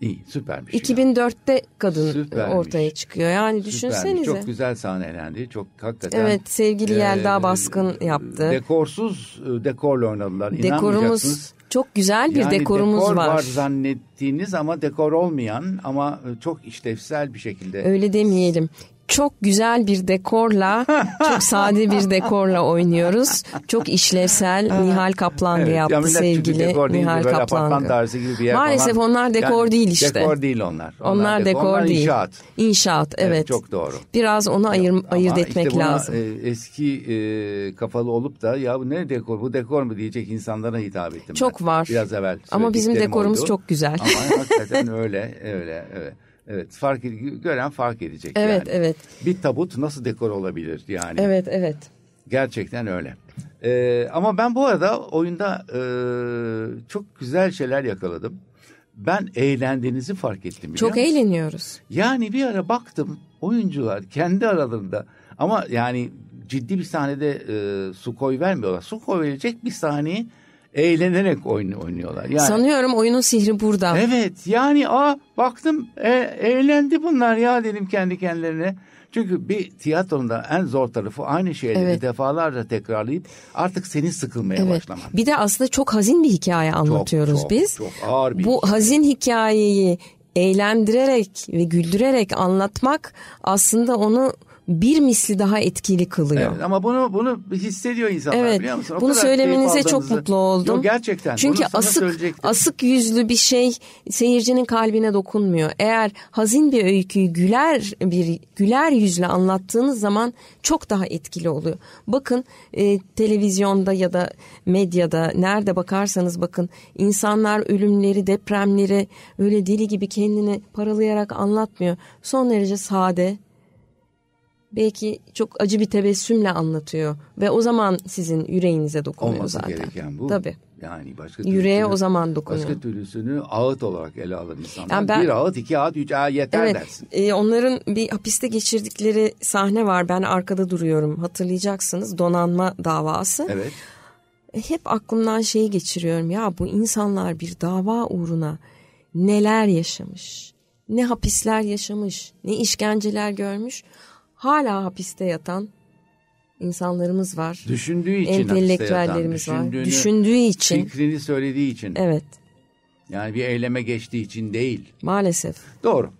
İyi süpermiş. ya. 2004'te kadın Süpermiş. ortaya çıkıyor. Yani Süpermiş. düşünsenize. Çok güzel sahnelendi. Çok hakikaten. Evet sevgili Yelda e, Baskın yaptı. Dekorsuz e, dekorla oynadılar. Dekorumuz çok güzel bir Yani dekorumuz dekor var. zannettiğiniz ama dekor olmayan ama e, çok işlevsel bir şekilde. Öyle demeyelim. Çok güzel bir dekorla, çok sade bir dekorla oynuyoruz. Çok işlevsel Nihal Kaplangı Evet, yaptı ya sevgili dekor değil, Nihal Kaplangı. tarzı gibi bir yer Maalesef falan. onlar dekor değil işte. Dekor değil onlar. Onlar, dekor onlar değil. inşaat. İnşaat evet. çok doğru. Biraz onu ayır, Ama ayırt işte etmek buna, lazım. e, eski e, kafalı olup da ya bu ne dekor bu dekor mu diyecek insanlara hitap ettim. Çok ben. var. Biraz evvel. Ama bizim dekorumuz oydu. çok güzel. Ama hakikaten öyle öyle evet. Evet fark gören fark edecek Evet, yani. evet. Bir tabut nasıl dekor olabilir yani. Evet evet. Gerçekten öyle. Ee, ama ben bu arada oyunda e, çok güzel şeyler yakaladım. Ben eğlendiğinizi fark ettim. Çok musun? eğleniyoruz. Yani bir ara baktım oyuncular kendi aralarında ama yani ciddi bir sahnede e, su koy vermiyorlar. Su koy verecek bir sahneyi eğlenerek oyun, oynuyorlar. Yani Sanıyorum oyunun sihri burada. Evet yani aa baktım e, eğlendi bunlar ya dedim kendi kendilerine. Çünkü bir tiyatronun da en zor tarafı aynı şeyleri Evet. defalarca tekrarlayıp artık senin sıkılmaya Evet. başlaman. Bir de aslında çok hazin bir hikaye anlatıyoruz çok, biz. çok ağır bir Bu hikaye. hazin hikayeyi eğlendirerek ve güldürerek anlatmak aslında onu bir misli daha etkili kılıyor. Evet, ama bunu bunu hissediyor insanlar Evet, biliyor musun? O bunu söylemenize çok mutlu oldum. Yok, gerçekten. Çünkü asık asık yüzlü bir şey seyircinin kalbine dokunmuyor. Eğer hazin bir öyküyü güler bir güler yüzle anlattığınız zaman çok daha etkili oluyor. Bakın e, televizyonda ya da medyada nerede bakarsanız bakın insanlar ölümleri, depremleri öyle deli gibi kendini paralayarak anlatmıyor. Son derece sade, belki çok acı bir tebessümle anlatıyor ve o zaman sizin yüreğinize dokunuyor Olması zaten. gereken bu. Tabii. Yani başka Yüreğe o zaman dokunuyor. Başka türlüsünü ağıt olarak ele alır insanlar. Yani ben- bir ağıt, iki ağıt, üç ağıt yeter Evet, dersin. e, onların bir hapiste geçirdikleri sahne var. Ben arkada duruyorum. Hatırlayacaksınız. Donanma davası. Evet. E, Hep aklımdan şeyi geçiriyorum. Ya bu insanlar bir dava uğruna neler yaşamış? Ne hapisler yaşamış? Ne işkenceler görmüş? Hala hapiste yatan insanlarımız var. Düşündüğü için Entelektüellerimiz var. Düşündüğü için. Fikrini söylediği için. Evet, Yani bir eyleme geçtiği için değil. maalesef. Doğru.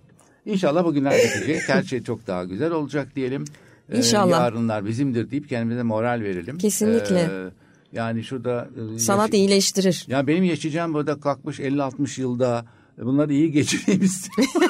İnşallah bugünler bitecek. Her şey çok daha güzel olacak diyelim. Ee, İnşallah. yarınlar bizimdir deyip kendimize moral verelim. Kesinlikle. Ee, yani şurada... e, Sanat yaş- iyileştirir. Ya benim yaşayacağım burada kalkmış 50-60 yılda bunları iyi geçireyim istiyorum.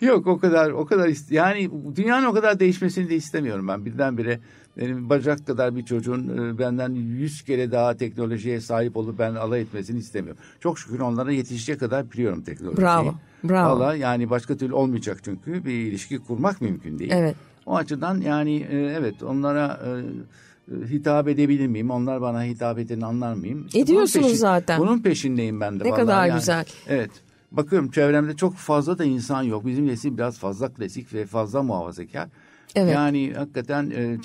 *laughs* Yok o kadar o kadar yani dünyanın o kadar değişmesini de istemiyorum ben birdenbire benim bacak kadar bir çocuğun e, benden yüz kere daha teknolojiye sahip olup ben alay etmesini istemiyorum. Çok şükür onlara yetişecek kadar biliyorum teknolojiyi. Bravo, bravo. Valla yani başka türlü olmayacak çünkü bir ilişki kurmak mümkün değil. Evet. O açıdan yani e, evet onlara e, e, hitap edebilir miyim? Onlar bana hitap edeni anlar mıyım? İşte bunun Ediyorsunuz zaten. Bunun peşindeyim ben de. Ne kadar yani. güzel. Evet. Bakıyorum çevremde çok fazla da insan yok. Bizim nesil biraz fazla klasik ve fazla muhafazakar. Evet. Yani hakikaten e, e,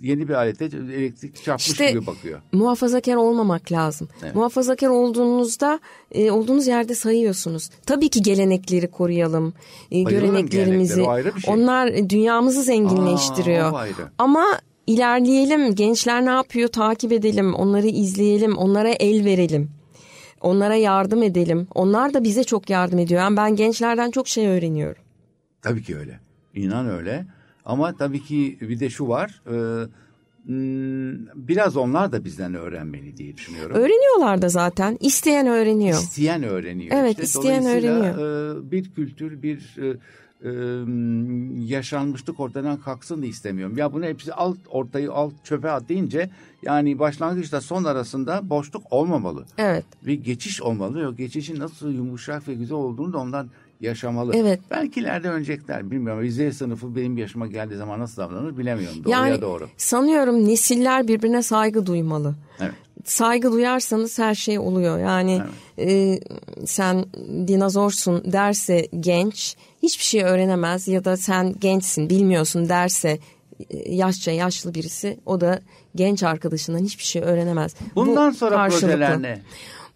yeni bir alete elektrik çarpmış İşte gibi bakıyor. muhafazakar olmamak lazım. Evet. Muhafazakar olduğunuzda e, olduğunuz yerde sayıyorsunuz. Tabii ki gelenekleri koruyalım. E, Bayılırım göreneklerimizi. şey. Onlar e, dünyamızı zenginleştiriyor. Aa. Ama ilerleyelim. Gençler ne yapıyor takip edelim. Onları izleyelim. Onlara el verelim. Onlara yardım edelim. Onlar da bize çok yardım ediyor. Yani ben gençlerden çok şey öğreniyorum. Tabii ki öyle. İnan öyle. Ama tabii ki bir de şu var. E, biraz onlar da bizden öğrenmeli diye düşünüyorum. Öğreniyorlar da zaten. İsteyen öğreniyor. İsteyen öğreniyor. Evet, işte. isteyen öğreniyor. E, bir kültür, bir e, yaşanmışlık ortadan kalksın da istemiyorum. Ya bunu hepsi alt ortayı alt çöpe at deyince yani başlangıçta son arasında boşluk olmamalı. Evet. Bir geçiş olmalı. O geçişin nasıl yumuşak ve güzel olduğunu da ondan yaşamalı. Evet. Belki ileride ölecekler bilmiyorum. Z sınıfı benim yaşıma geldiği zaman nasıl davranır bilemiyorum. Doğruya yani, doğru. Sanıyorum nesiller birbirine saygı duymalı. Evet. Saygı duyarsanız her şey oluyor. Yani evet. e, sen dinozorsun derse genç hiçbir şey öğrenemez ya da sen gençsin bilmiyorsun derse e, yaşça yaşlı birisi o da genç arkadaşından hiçbir şey öğrenemez. Bundan Bu sonra karşılıklı. projeler ne?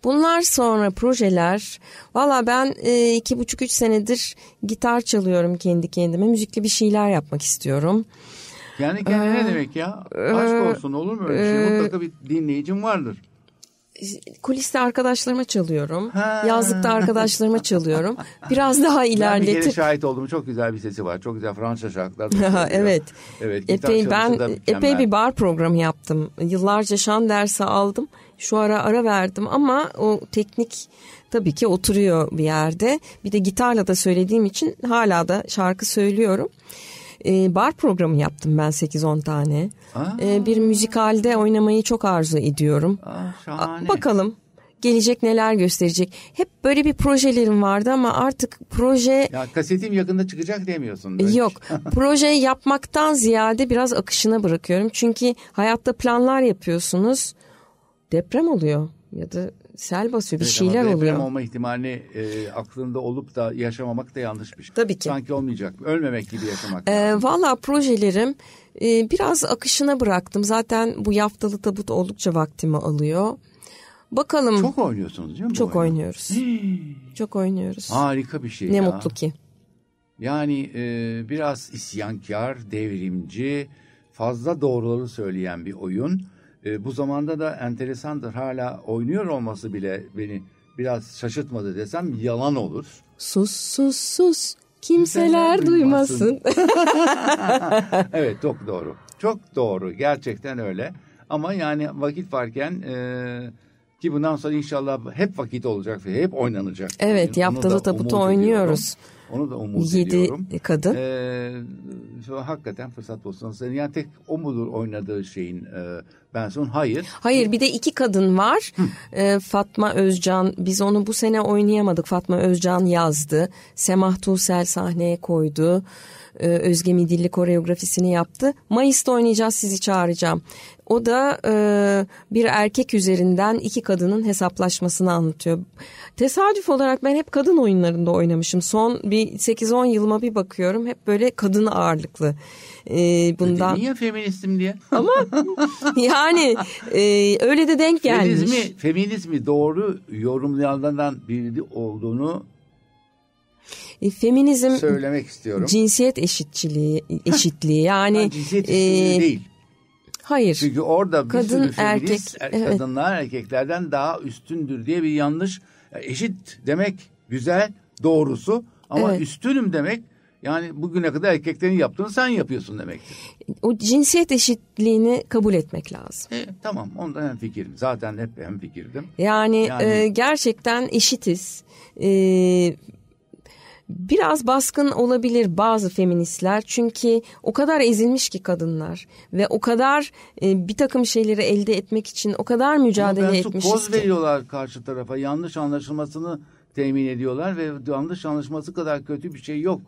Bunlar sonra projeler, valla ben e, iki buçuk üç senedir gitar çalıyorum kendi kendime. Müzikli bir şeyler yapmak istiyorum. Yani kendine ee, ne demek ya? Aşk e, olsun olur mu öyle bir şey? Mutlaka bir dinleyicim vardır. Kuliste arkadaşlarıma çalıyorum. Ha. Yazlıkta arkadaşlarıma çalıyorum. Biraz daha ilerletip. Ben bir şahit oldum. Çok güzel bir sesi var. Çok güzel Fransızca şarkılar. *laughs* evet. Evet. Epey ben epey bir bar programı yaptım. Yıllarca şan dersi aldım. Şu ara ara verdim ama o teknik tabii ki oturuyor bir yerde. Bir de gitarla da söylediğim için hala da şarkı söylüyorum. Ee, bar programı yaptım ben 8-10 tane. Ee, bir müzikalde oynamayı çok arzu ediyorum. Aa, şahane. Bakalım gelecek neler gösterecek. Hep böyle bir projelerim vardı ama artık proje... Ya kasetim yakında çıkacak demiyorsun. Böyle. Yok *laughs* proje yapmaktan ziyade biraz akışına bırakıyorum. Çünkü hayatta planlar yapıyorsunuz deprem oluyor ya da sel basıyor bir evet, şeyler deprem oluyor. Deprem olma ihtimali e, aklında olup da yaşamamak da yanlış bir şey. Tabii ki. Sanki olmayacak. Ölmemek gibi yaşamak. E, Valla projelerim e, biraz akışına bıraktım. Zaten bu yaftalı tabut oldukça vaktimi alıyor. Bakalım. Çok oynuyorsunuz değil mi? Çok oynuyoruz. Çok oynuyoruz. Harika bir şey ne ya. Ne mutlu ki. Yani e, biraz isyankar, devrimci, fazla doğruları söyleyen bir oyun. E, bu zamanda da enteresandır. Hala oynuyor olması bile beni biraz şaşırtmadı desem yalan olur. Sus sus sus. Kimseler duymasın. *laughs* evet çok doğru. Çok doğru. Gerçekten öyle. Ama yani vakit varken e, ki bundan sonra inşallah hep vakit olacak ve hep oynanacak. Evet yaptığı tabutu oynuyoruz. Ediyorum. Onu da umut Yedi ediyorum. kadın. Ee, hakikaten fırsat bulsanız. Yani tek o mudur oynadığı şeyin e, ben son hayır. Hayır bir de iki kadın var. E, Fatma Özcan biz onu bu sene oynayamadık. Fatma Özcan yazdı. Semah Tuğsel sahneye koydu. E, Özge Midilli koreografisini yaptı. Mayıs'ta oynayacağız sizi çağıracağım. O da e, bir erkek üzerinden iki kadının hesaplaşmasını anlatıyor. Tesadüf olarak ben hep kadın oyunlarında oynamışım. Son bir 8-10 yılıma bir bakıyorum hep böyle kadın ağırlıklı. E, bundan. Niye feministim diye? *laughs* Ama yani e, öyle de denk gelmiş. Feminizmi, feminizmi doğru yorumlayanlardan biri olduğunu e, feminizm söylemek istiyorum. Cinsiyet eşitçiliği, eşitliği yani ha, cinsiyet eşitliği e, değil. Hayır. Çünkü orada bir Kadın, sürü feminist erkek, evet. kadınlar erkeklerden daha üstündür diye bir yanlış. Eşit demek güzel, doğrusu ama evet. üstünüm demek yani bugüne kadar erkeklerin yaptığını sen yapıyorsun demektir. O cinsiyet eşitliğini kabul etmek lazım. E, tamam ondan hem fikrim. Zaten hep hem fikirdim. Yani, yani e, gerçekten eşitiz. E, biraz baskın olabilir bazı feministler çünkü o kadar ezilmiş ki kadınlar ve o kadar e, bir takım şeyleri elde etmek için o kadar mücadele etmişiz ki. veriyorlar karşı tarafa yanlış anlaşılmasını temin ediyorlar ve yanlış anlaşılması kadar kötü bir şey yok.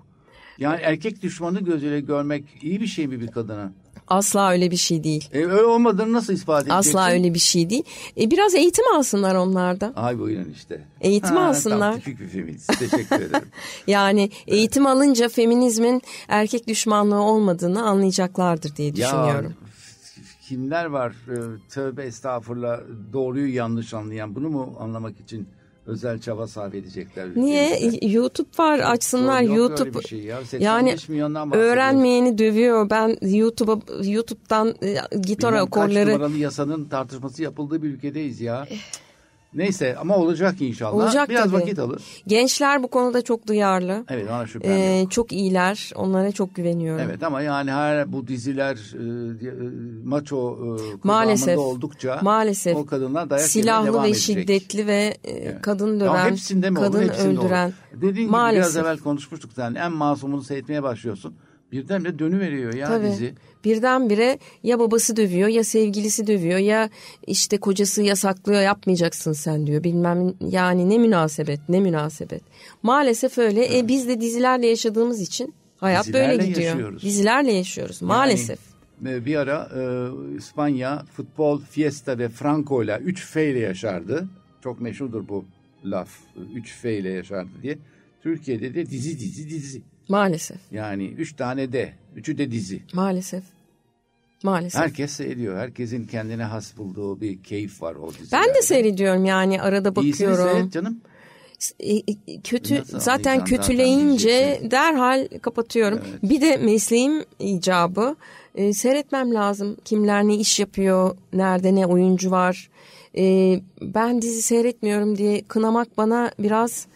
Yani erkek düşmanı gözüyle görmek iyi bir şey mi bir kadına? Asla öyle bir şey değil. E, öyle olmadığını nasıl ifade edeceksin? Asla öyle bir şey değil. E, biraz eğitim alsınlar onlarda. Ay buyurun işte. Eğitim ha, alsınlar. Tam tipik bir feminist. Teşekkür *laughs* ederim. yani eğitim alınca feminizmin erkek düşmanlığı olmadığını anlayacaklardır diye düşünüyorum. Ya, kimler var e, tövbe estağfurullah doğruyu yanlış anlayan bunu mu anlamak için özel çaba sarf edecekler. Niye? ülkemize. YouTube var açsınlar öyle YouTube. şey ya. 85 Yani öğrenmeyeni dövüyor. Ben YouTube'a YouTube'dan e, gitar Bilmem Kaç akorları numaralı yasanın tartışması yapıldığı bir ülkedeyiz ya. Neyse ama olacak inşallah. Olacak Biraz tabii. vakit alır. gençler bu konuda çok duyarlı. Evet ona şüphem Ee, yok. çok iyiler. Onlara çok güveniyorum. Evet ama yani her bu diziler e, e, maço e, Maalesef. oldukça Maalesef. o kadınlar dayak Silahlı devam ve edecek. şiddetli ve e, Evet. kadın Ya döven, hepsinde mi olur? kadın Hepsinde olur. öldüren. Dediğin gibi Maalesef. biraz evvel konuşmuştuk sen. En masumunu seyretmeye başlıyorsun. Birdenbire dönüveriyor ya Tabii. dizi. Birdenbire ya babası dövüyor ya sevgilisi dövüyor ya işte kocası yasaklıyor yapmayacaksın sen diyor. Bilmem yani ne münasebet ne münasebet. Maalesef öyle. E, biz de dizilerle yaşadığımız için hayat Dizilerle böyle gidiyor. yaşıyoruz. Dizilerle yaşıyoruz maalesef. Yani, e, bir ara e, İspanya futbol, fiesta ve franco ile 3 F ile yaşardı. Çok meşhurdur bu laf. 3 F ile yaşardı diye. Türkiye'de de dizi dizi dizi. Maalesef. Yani 3 tane de. Üçü de dizi. Maalesef. Maalesef. Herkes seyrediyor. Herkesin kendine has bulduğu bir keyif var o dizilerde. ben de seyrediyorum yani arada İyisini bakıyorum. seyret canım. E, e, kötü Nasıl zaten kötüleyince derhal kapatıyorum. Evet. Bir de mesleğim icabı e, seyretmem lazım. Kimler ne iş yapıyor, nerede ne oyuncu var. E, ben dizi seyretmiyorum diye kınamak bana biraz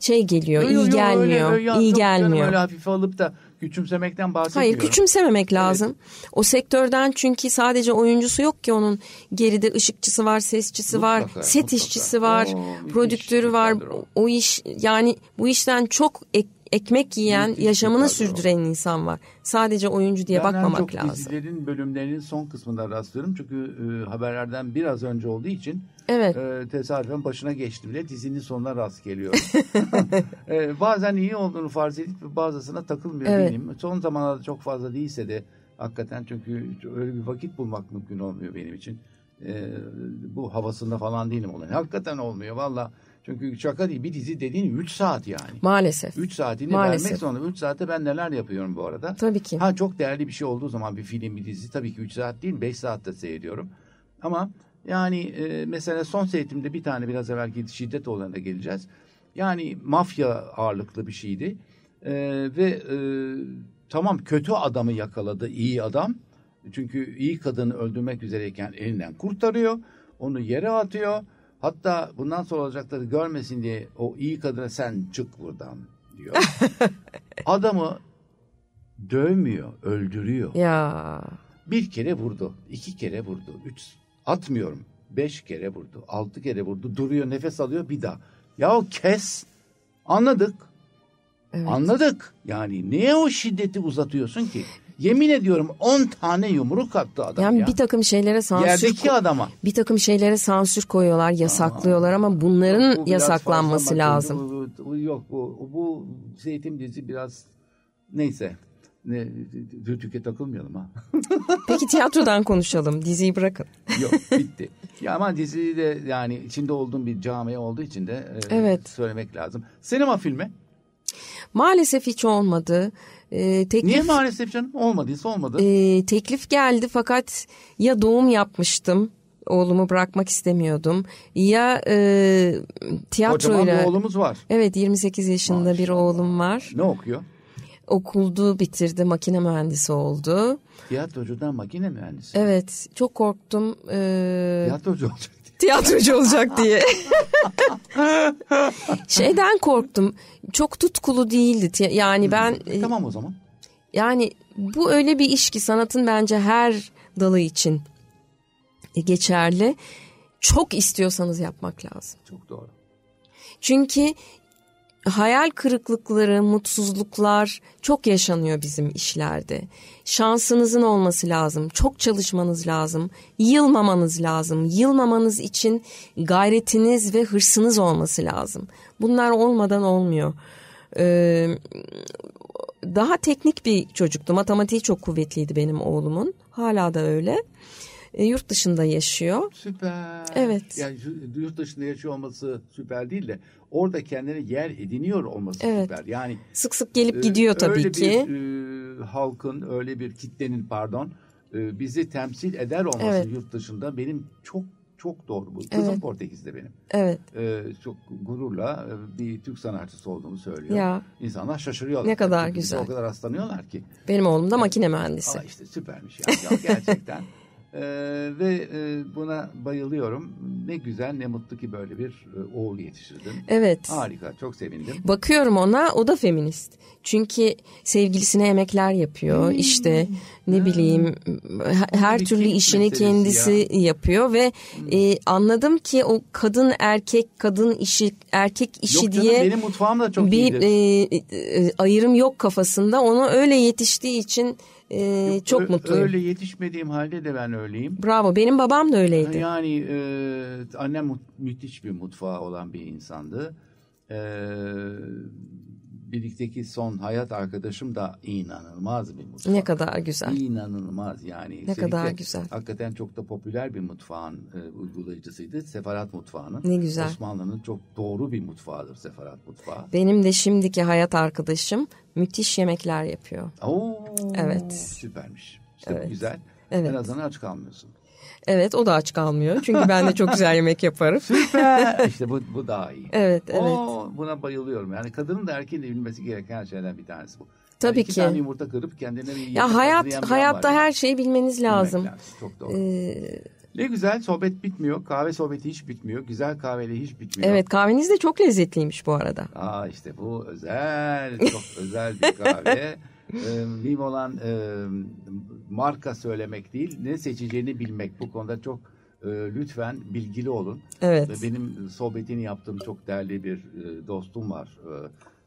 şey geliyor, Yo, yo, iyi yo, öyle- gelmiyor, öyle- ya, iyi gelmiyor. öyle hafife alıp da küçümsemekten bahsetmiyorum. Hayır küçümsememek lazım. O sektörden çünkü sadece oyuncusu yok ki onun geride ışıkçısı var, sesçisi var, Mutlaka, set mutlaka. işçisi var, Oo, prodüktörü var. işlerdir o. O iş yani bu işten çok ek- ekmek yiyen, Müthiş yaşamını sürdüren insan var. Sadece oyuncu diye Ben en bakmamak çok lazım. dizilerin bölümlerinin son kısmında rastlıyorum. Çünkü e, haberlerden biraz önce olduğu için Evet. e, tesadüfen başına geçtiğimde dizinin sonuna rast geliyorum. *laughs* e, bazen iyi olduğunu farz edip bazısına takılmıyor Evet. benim. Son zamanlarda çok fazla değilse de hakikaten çünkü öyle bir vakit bulmak mümkün olmuyor benim için. E, bu havasında falan değilim. Hakikaten olmuyor valla. Çünkü şaka değil bir dizi dediğin 3 saat yani. Maalesef. 3 saatini Maalesef. vermek zorunda. 3 saatte ben neler yapıyorum bu arada. Tabii ki. Ha çok değerli bir şey olduğu zaman bir film, bir dizi tabii ki 3 saat değil 5 saatte seyrediyorum. Ama yani e, mesela son seyretimde bir tane biraz evvelki şiddet olayına geleceğiz. Yani mafya ağırlıklı bir şeydi. E, ve e, tamam kötü adamı yakaladı iyi adam. Çünkü iyi kadını öldürmek üzereyken elinden kurtarıyor. Onu yere atıyor. Hatta bundan sonra olacakları görmesin diye o iyi kadına sen çık buradan diyor. *laughs* Adamı dövmüyor, öldürüyor. Ya Bir kere vurdu, iki kere vurdu, üç atmıyorum. Beş kere vurdu, altı kere vurdu. Duruyor, nefes alıyor bir daha. Ya kes. Anladık. Evet. Anladık. Yani niye o şiddeti uzatıyorsun ki? Yemin ediyorum 10 tane yumruk attı adam yani ya. bir takım şeylere sansür Yerdeki adama. bir takım şeylere sansür koyuyorlar, yasaklıyorlar ama bunların Bu yasaklanması fazla lazım. Bu, bu- yok bu bu zeytin dizi biraz neyse. Ne, rütüke takılmayalım ha. *laughs* Peki tiyatrodan konuşalım. Diziyi bırakın. Yok *laughs* bitti. Ya ama dizi de yani içinde olduğum bir camia olduğu için de e, Evet. söylemek lazım. Sinema filmi. Maalesef hiç olmadı. Ee, teklif, Niye maalesef canım? Olmadıysa olmadı. Ee, teklif geldi fakat ya doğum yapmıştım. Oğlumu bırakmak istemiyordum. Ya e, Kocaman tiyatroyla... bir oğlumuz var. Evet 28 yaşında bir Maşallah. oğlum var. Ne okuyor? Okuldu bitirdi makine mühendisi oldu. Tiyatrocudan makine mühendisi. Evet çok korktum. Ee, Tiyatrocu olacak. Tiyatrocu olacak diye. *laughs* Şeyden korktum. Çok tutkulu değildi. Yani ben e, Tamam o zaman. yani bu öyle bir iş ki sanatın bence her dalı için geçerli. Çok istiyorsanız yapmak lazım. Çok doğru. Çünkü hayal kırıklıkları, mutsuzluklar çok yaşanıyor bizim işlerde. Şansınızın olması lazım, çok çalışmanız lazım, yılmamanız lazım. Yılmamanız için gayretiniz ve hırsınız olması lazım. Bunlar olmadan olmuyor. Ee, daha teknik bir çocuktu. Matematiği çok kuvvetliydi benim oğlumun. Hala da öyle. E, yurt dışında yaşıyor. Süper. Evet. Yani yurt dışında yaşıyor olması süper değil de orada kendine yer ediniyor olması Evet. süper. Yani Sık sık gelip e, gidiyor tabii öyle ki. bir e, halkın öyle bir kitlenin pardon e, bizi temsil eder olması Evet. yurt dışında benim çok çok doğru bu. Kızım Evet. Portekiz'de benim. Evet. Ee, çok gururla e, bir Türk sanatçısı olduğunu söylüyor. Ya. İnsanlar şaşırıyorlar. Ne kadar Çünkü güzel. O kadar rastlanıyorlar ki. Benim oğlum da makine mühendisi. Aa işte süpermiş yani Ya gerçekten. *laughs* Ee, ve e, buna bayılıyorum. Ne güzel ne mutlu ki böyle bir e, oğul yetiştirdin. Evet. Harika çok sevindim. Bakıyorum ona o da feminist. Çünkü sevgilisine emekler yapıyor. işte ne bileyim her- her türlü işini kendisi yapıyor ve e, anladım ki o kadın erkek kadın işi erkek işi Yok canım, diye benim mutfağım da çok bir iyidir. e, e, ayrım yok kafasında. Ona öyle yetiştiği için e, Yok, çok mutluyum. Öyle yetişmediğim halde de ben öyleyim. Bravo. Benim babam da öyleydi. Yani e, annem müthiş bir mutfağı olan bir insandı. E, birlikteki son hayat arkadaşım da inanılmaz bir mutfak. Ne kadar güzel. İnanılmaz yani. Ne kadar güzel. Hakikaten çok da popüler bir mutfağın e, uygulayıcısıydı. Sefarat mutfağının. Ne güzel. Osmanlı'nın çok doğru bir mutfağıdır Sefarat mutfağı. Benim de şimdiki hayat arkadaşım müthiş yemekler yapıyor. Oo, Evet. Süpermiş. İşte Evet. güzel. Evet. En azından aç kalmıyorsun. Evet o da aç kalmıyor. Çünkü ben de çok güzel yemek yaparım. *laughs* işte bu, bu daha iyi. Evet evet. Oo, buna bayılıyorum. Yani kadının da erkeğin de bilmesi gereken şeylerden bir tanesi bu. Tabii yani iki ki. tane yumurta kırıp kendine bir yemek Ya hayat hayatta her yani. şeyi bilmeniz Bilmek lazım. Çok doğru. Ee, Ne güzel sohbet bitmiyor. Kahve sohbeti hiç bitmiyor. Güzel kahveyle hiç bitmiyor. evet kahveniz de çok lezzetliymiş bu arada. Aa işte bu özel, çok *laughs* özel bir kahve. Ee, mühim olan e, marka söylemek değil, ne seçeceğini bilmek. Bu konuda çok e, lütfen bilgili olun. Evet. Ve Benim sohbetini yaptığım çok değerli bir e, dostum var.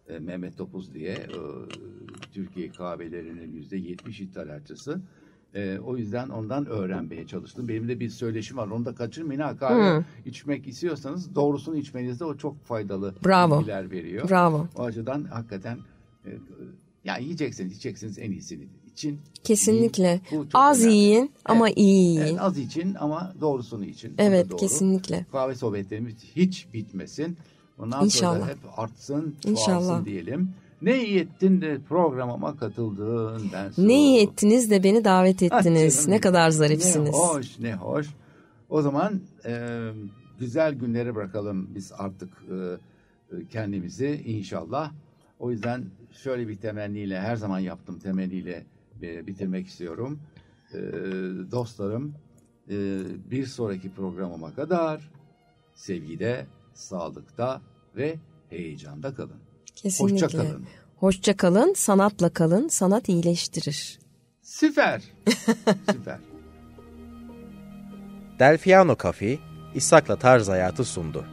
E, e, Mehmet Topuz diye. E, Türkiye kahvelerinin yüzde yetmiş ithalatçısı. E, o yüzden ondan öğrenmeye çalıştım. Benim de bir söyleşim var. Onu da kaçırmayın. Ha, kahve Hı. içmek istiyorsanız doğrusunu içmenizde o çok faydalı Bravo. bilgiler veriyor. Bravo. O açıdan hakikaten e, ya yiyeceksiniz, içeceksiniz en iyisini için. Kesinlikle. Çok Az önemli. yiyin ama Evet. iyi yiyin. Evet, az için ama doğrusunu için. Evet doğru. kesinlikle. Kahve sohbetlerimiz hiç bitmesin. Ondan İnşallah. sonra hep artsın, çoğalsın diyelim. Ne iyi ettin de programıma katıldın. Ben Ne iyi ettiniz de beni davet Ah ettiniz. canım ne kadar zarifsiniz. Ne hoş, ne hoş. O zaman e, güzel günleri bırakalım biz artık e, e, kendimizi inşallah. O yüzden şöyle bir temenniyle, her zaman yaptığım temenniyle e, bitirmek istiyorum. E, dostlarım, e, bir sonraki programıma kadar sevgide, sağlıkta ve heyecanda kalın. Kesinlikle. Hoşça kalın. Hoşça kalın, sanatla kalın. Sanat iyileştirir. Süper. *laughs* Süper. Delfiano Cafe, İshak'la Tarz Hayatı sundu.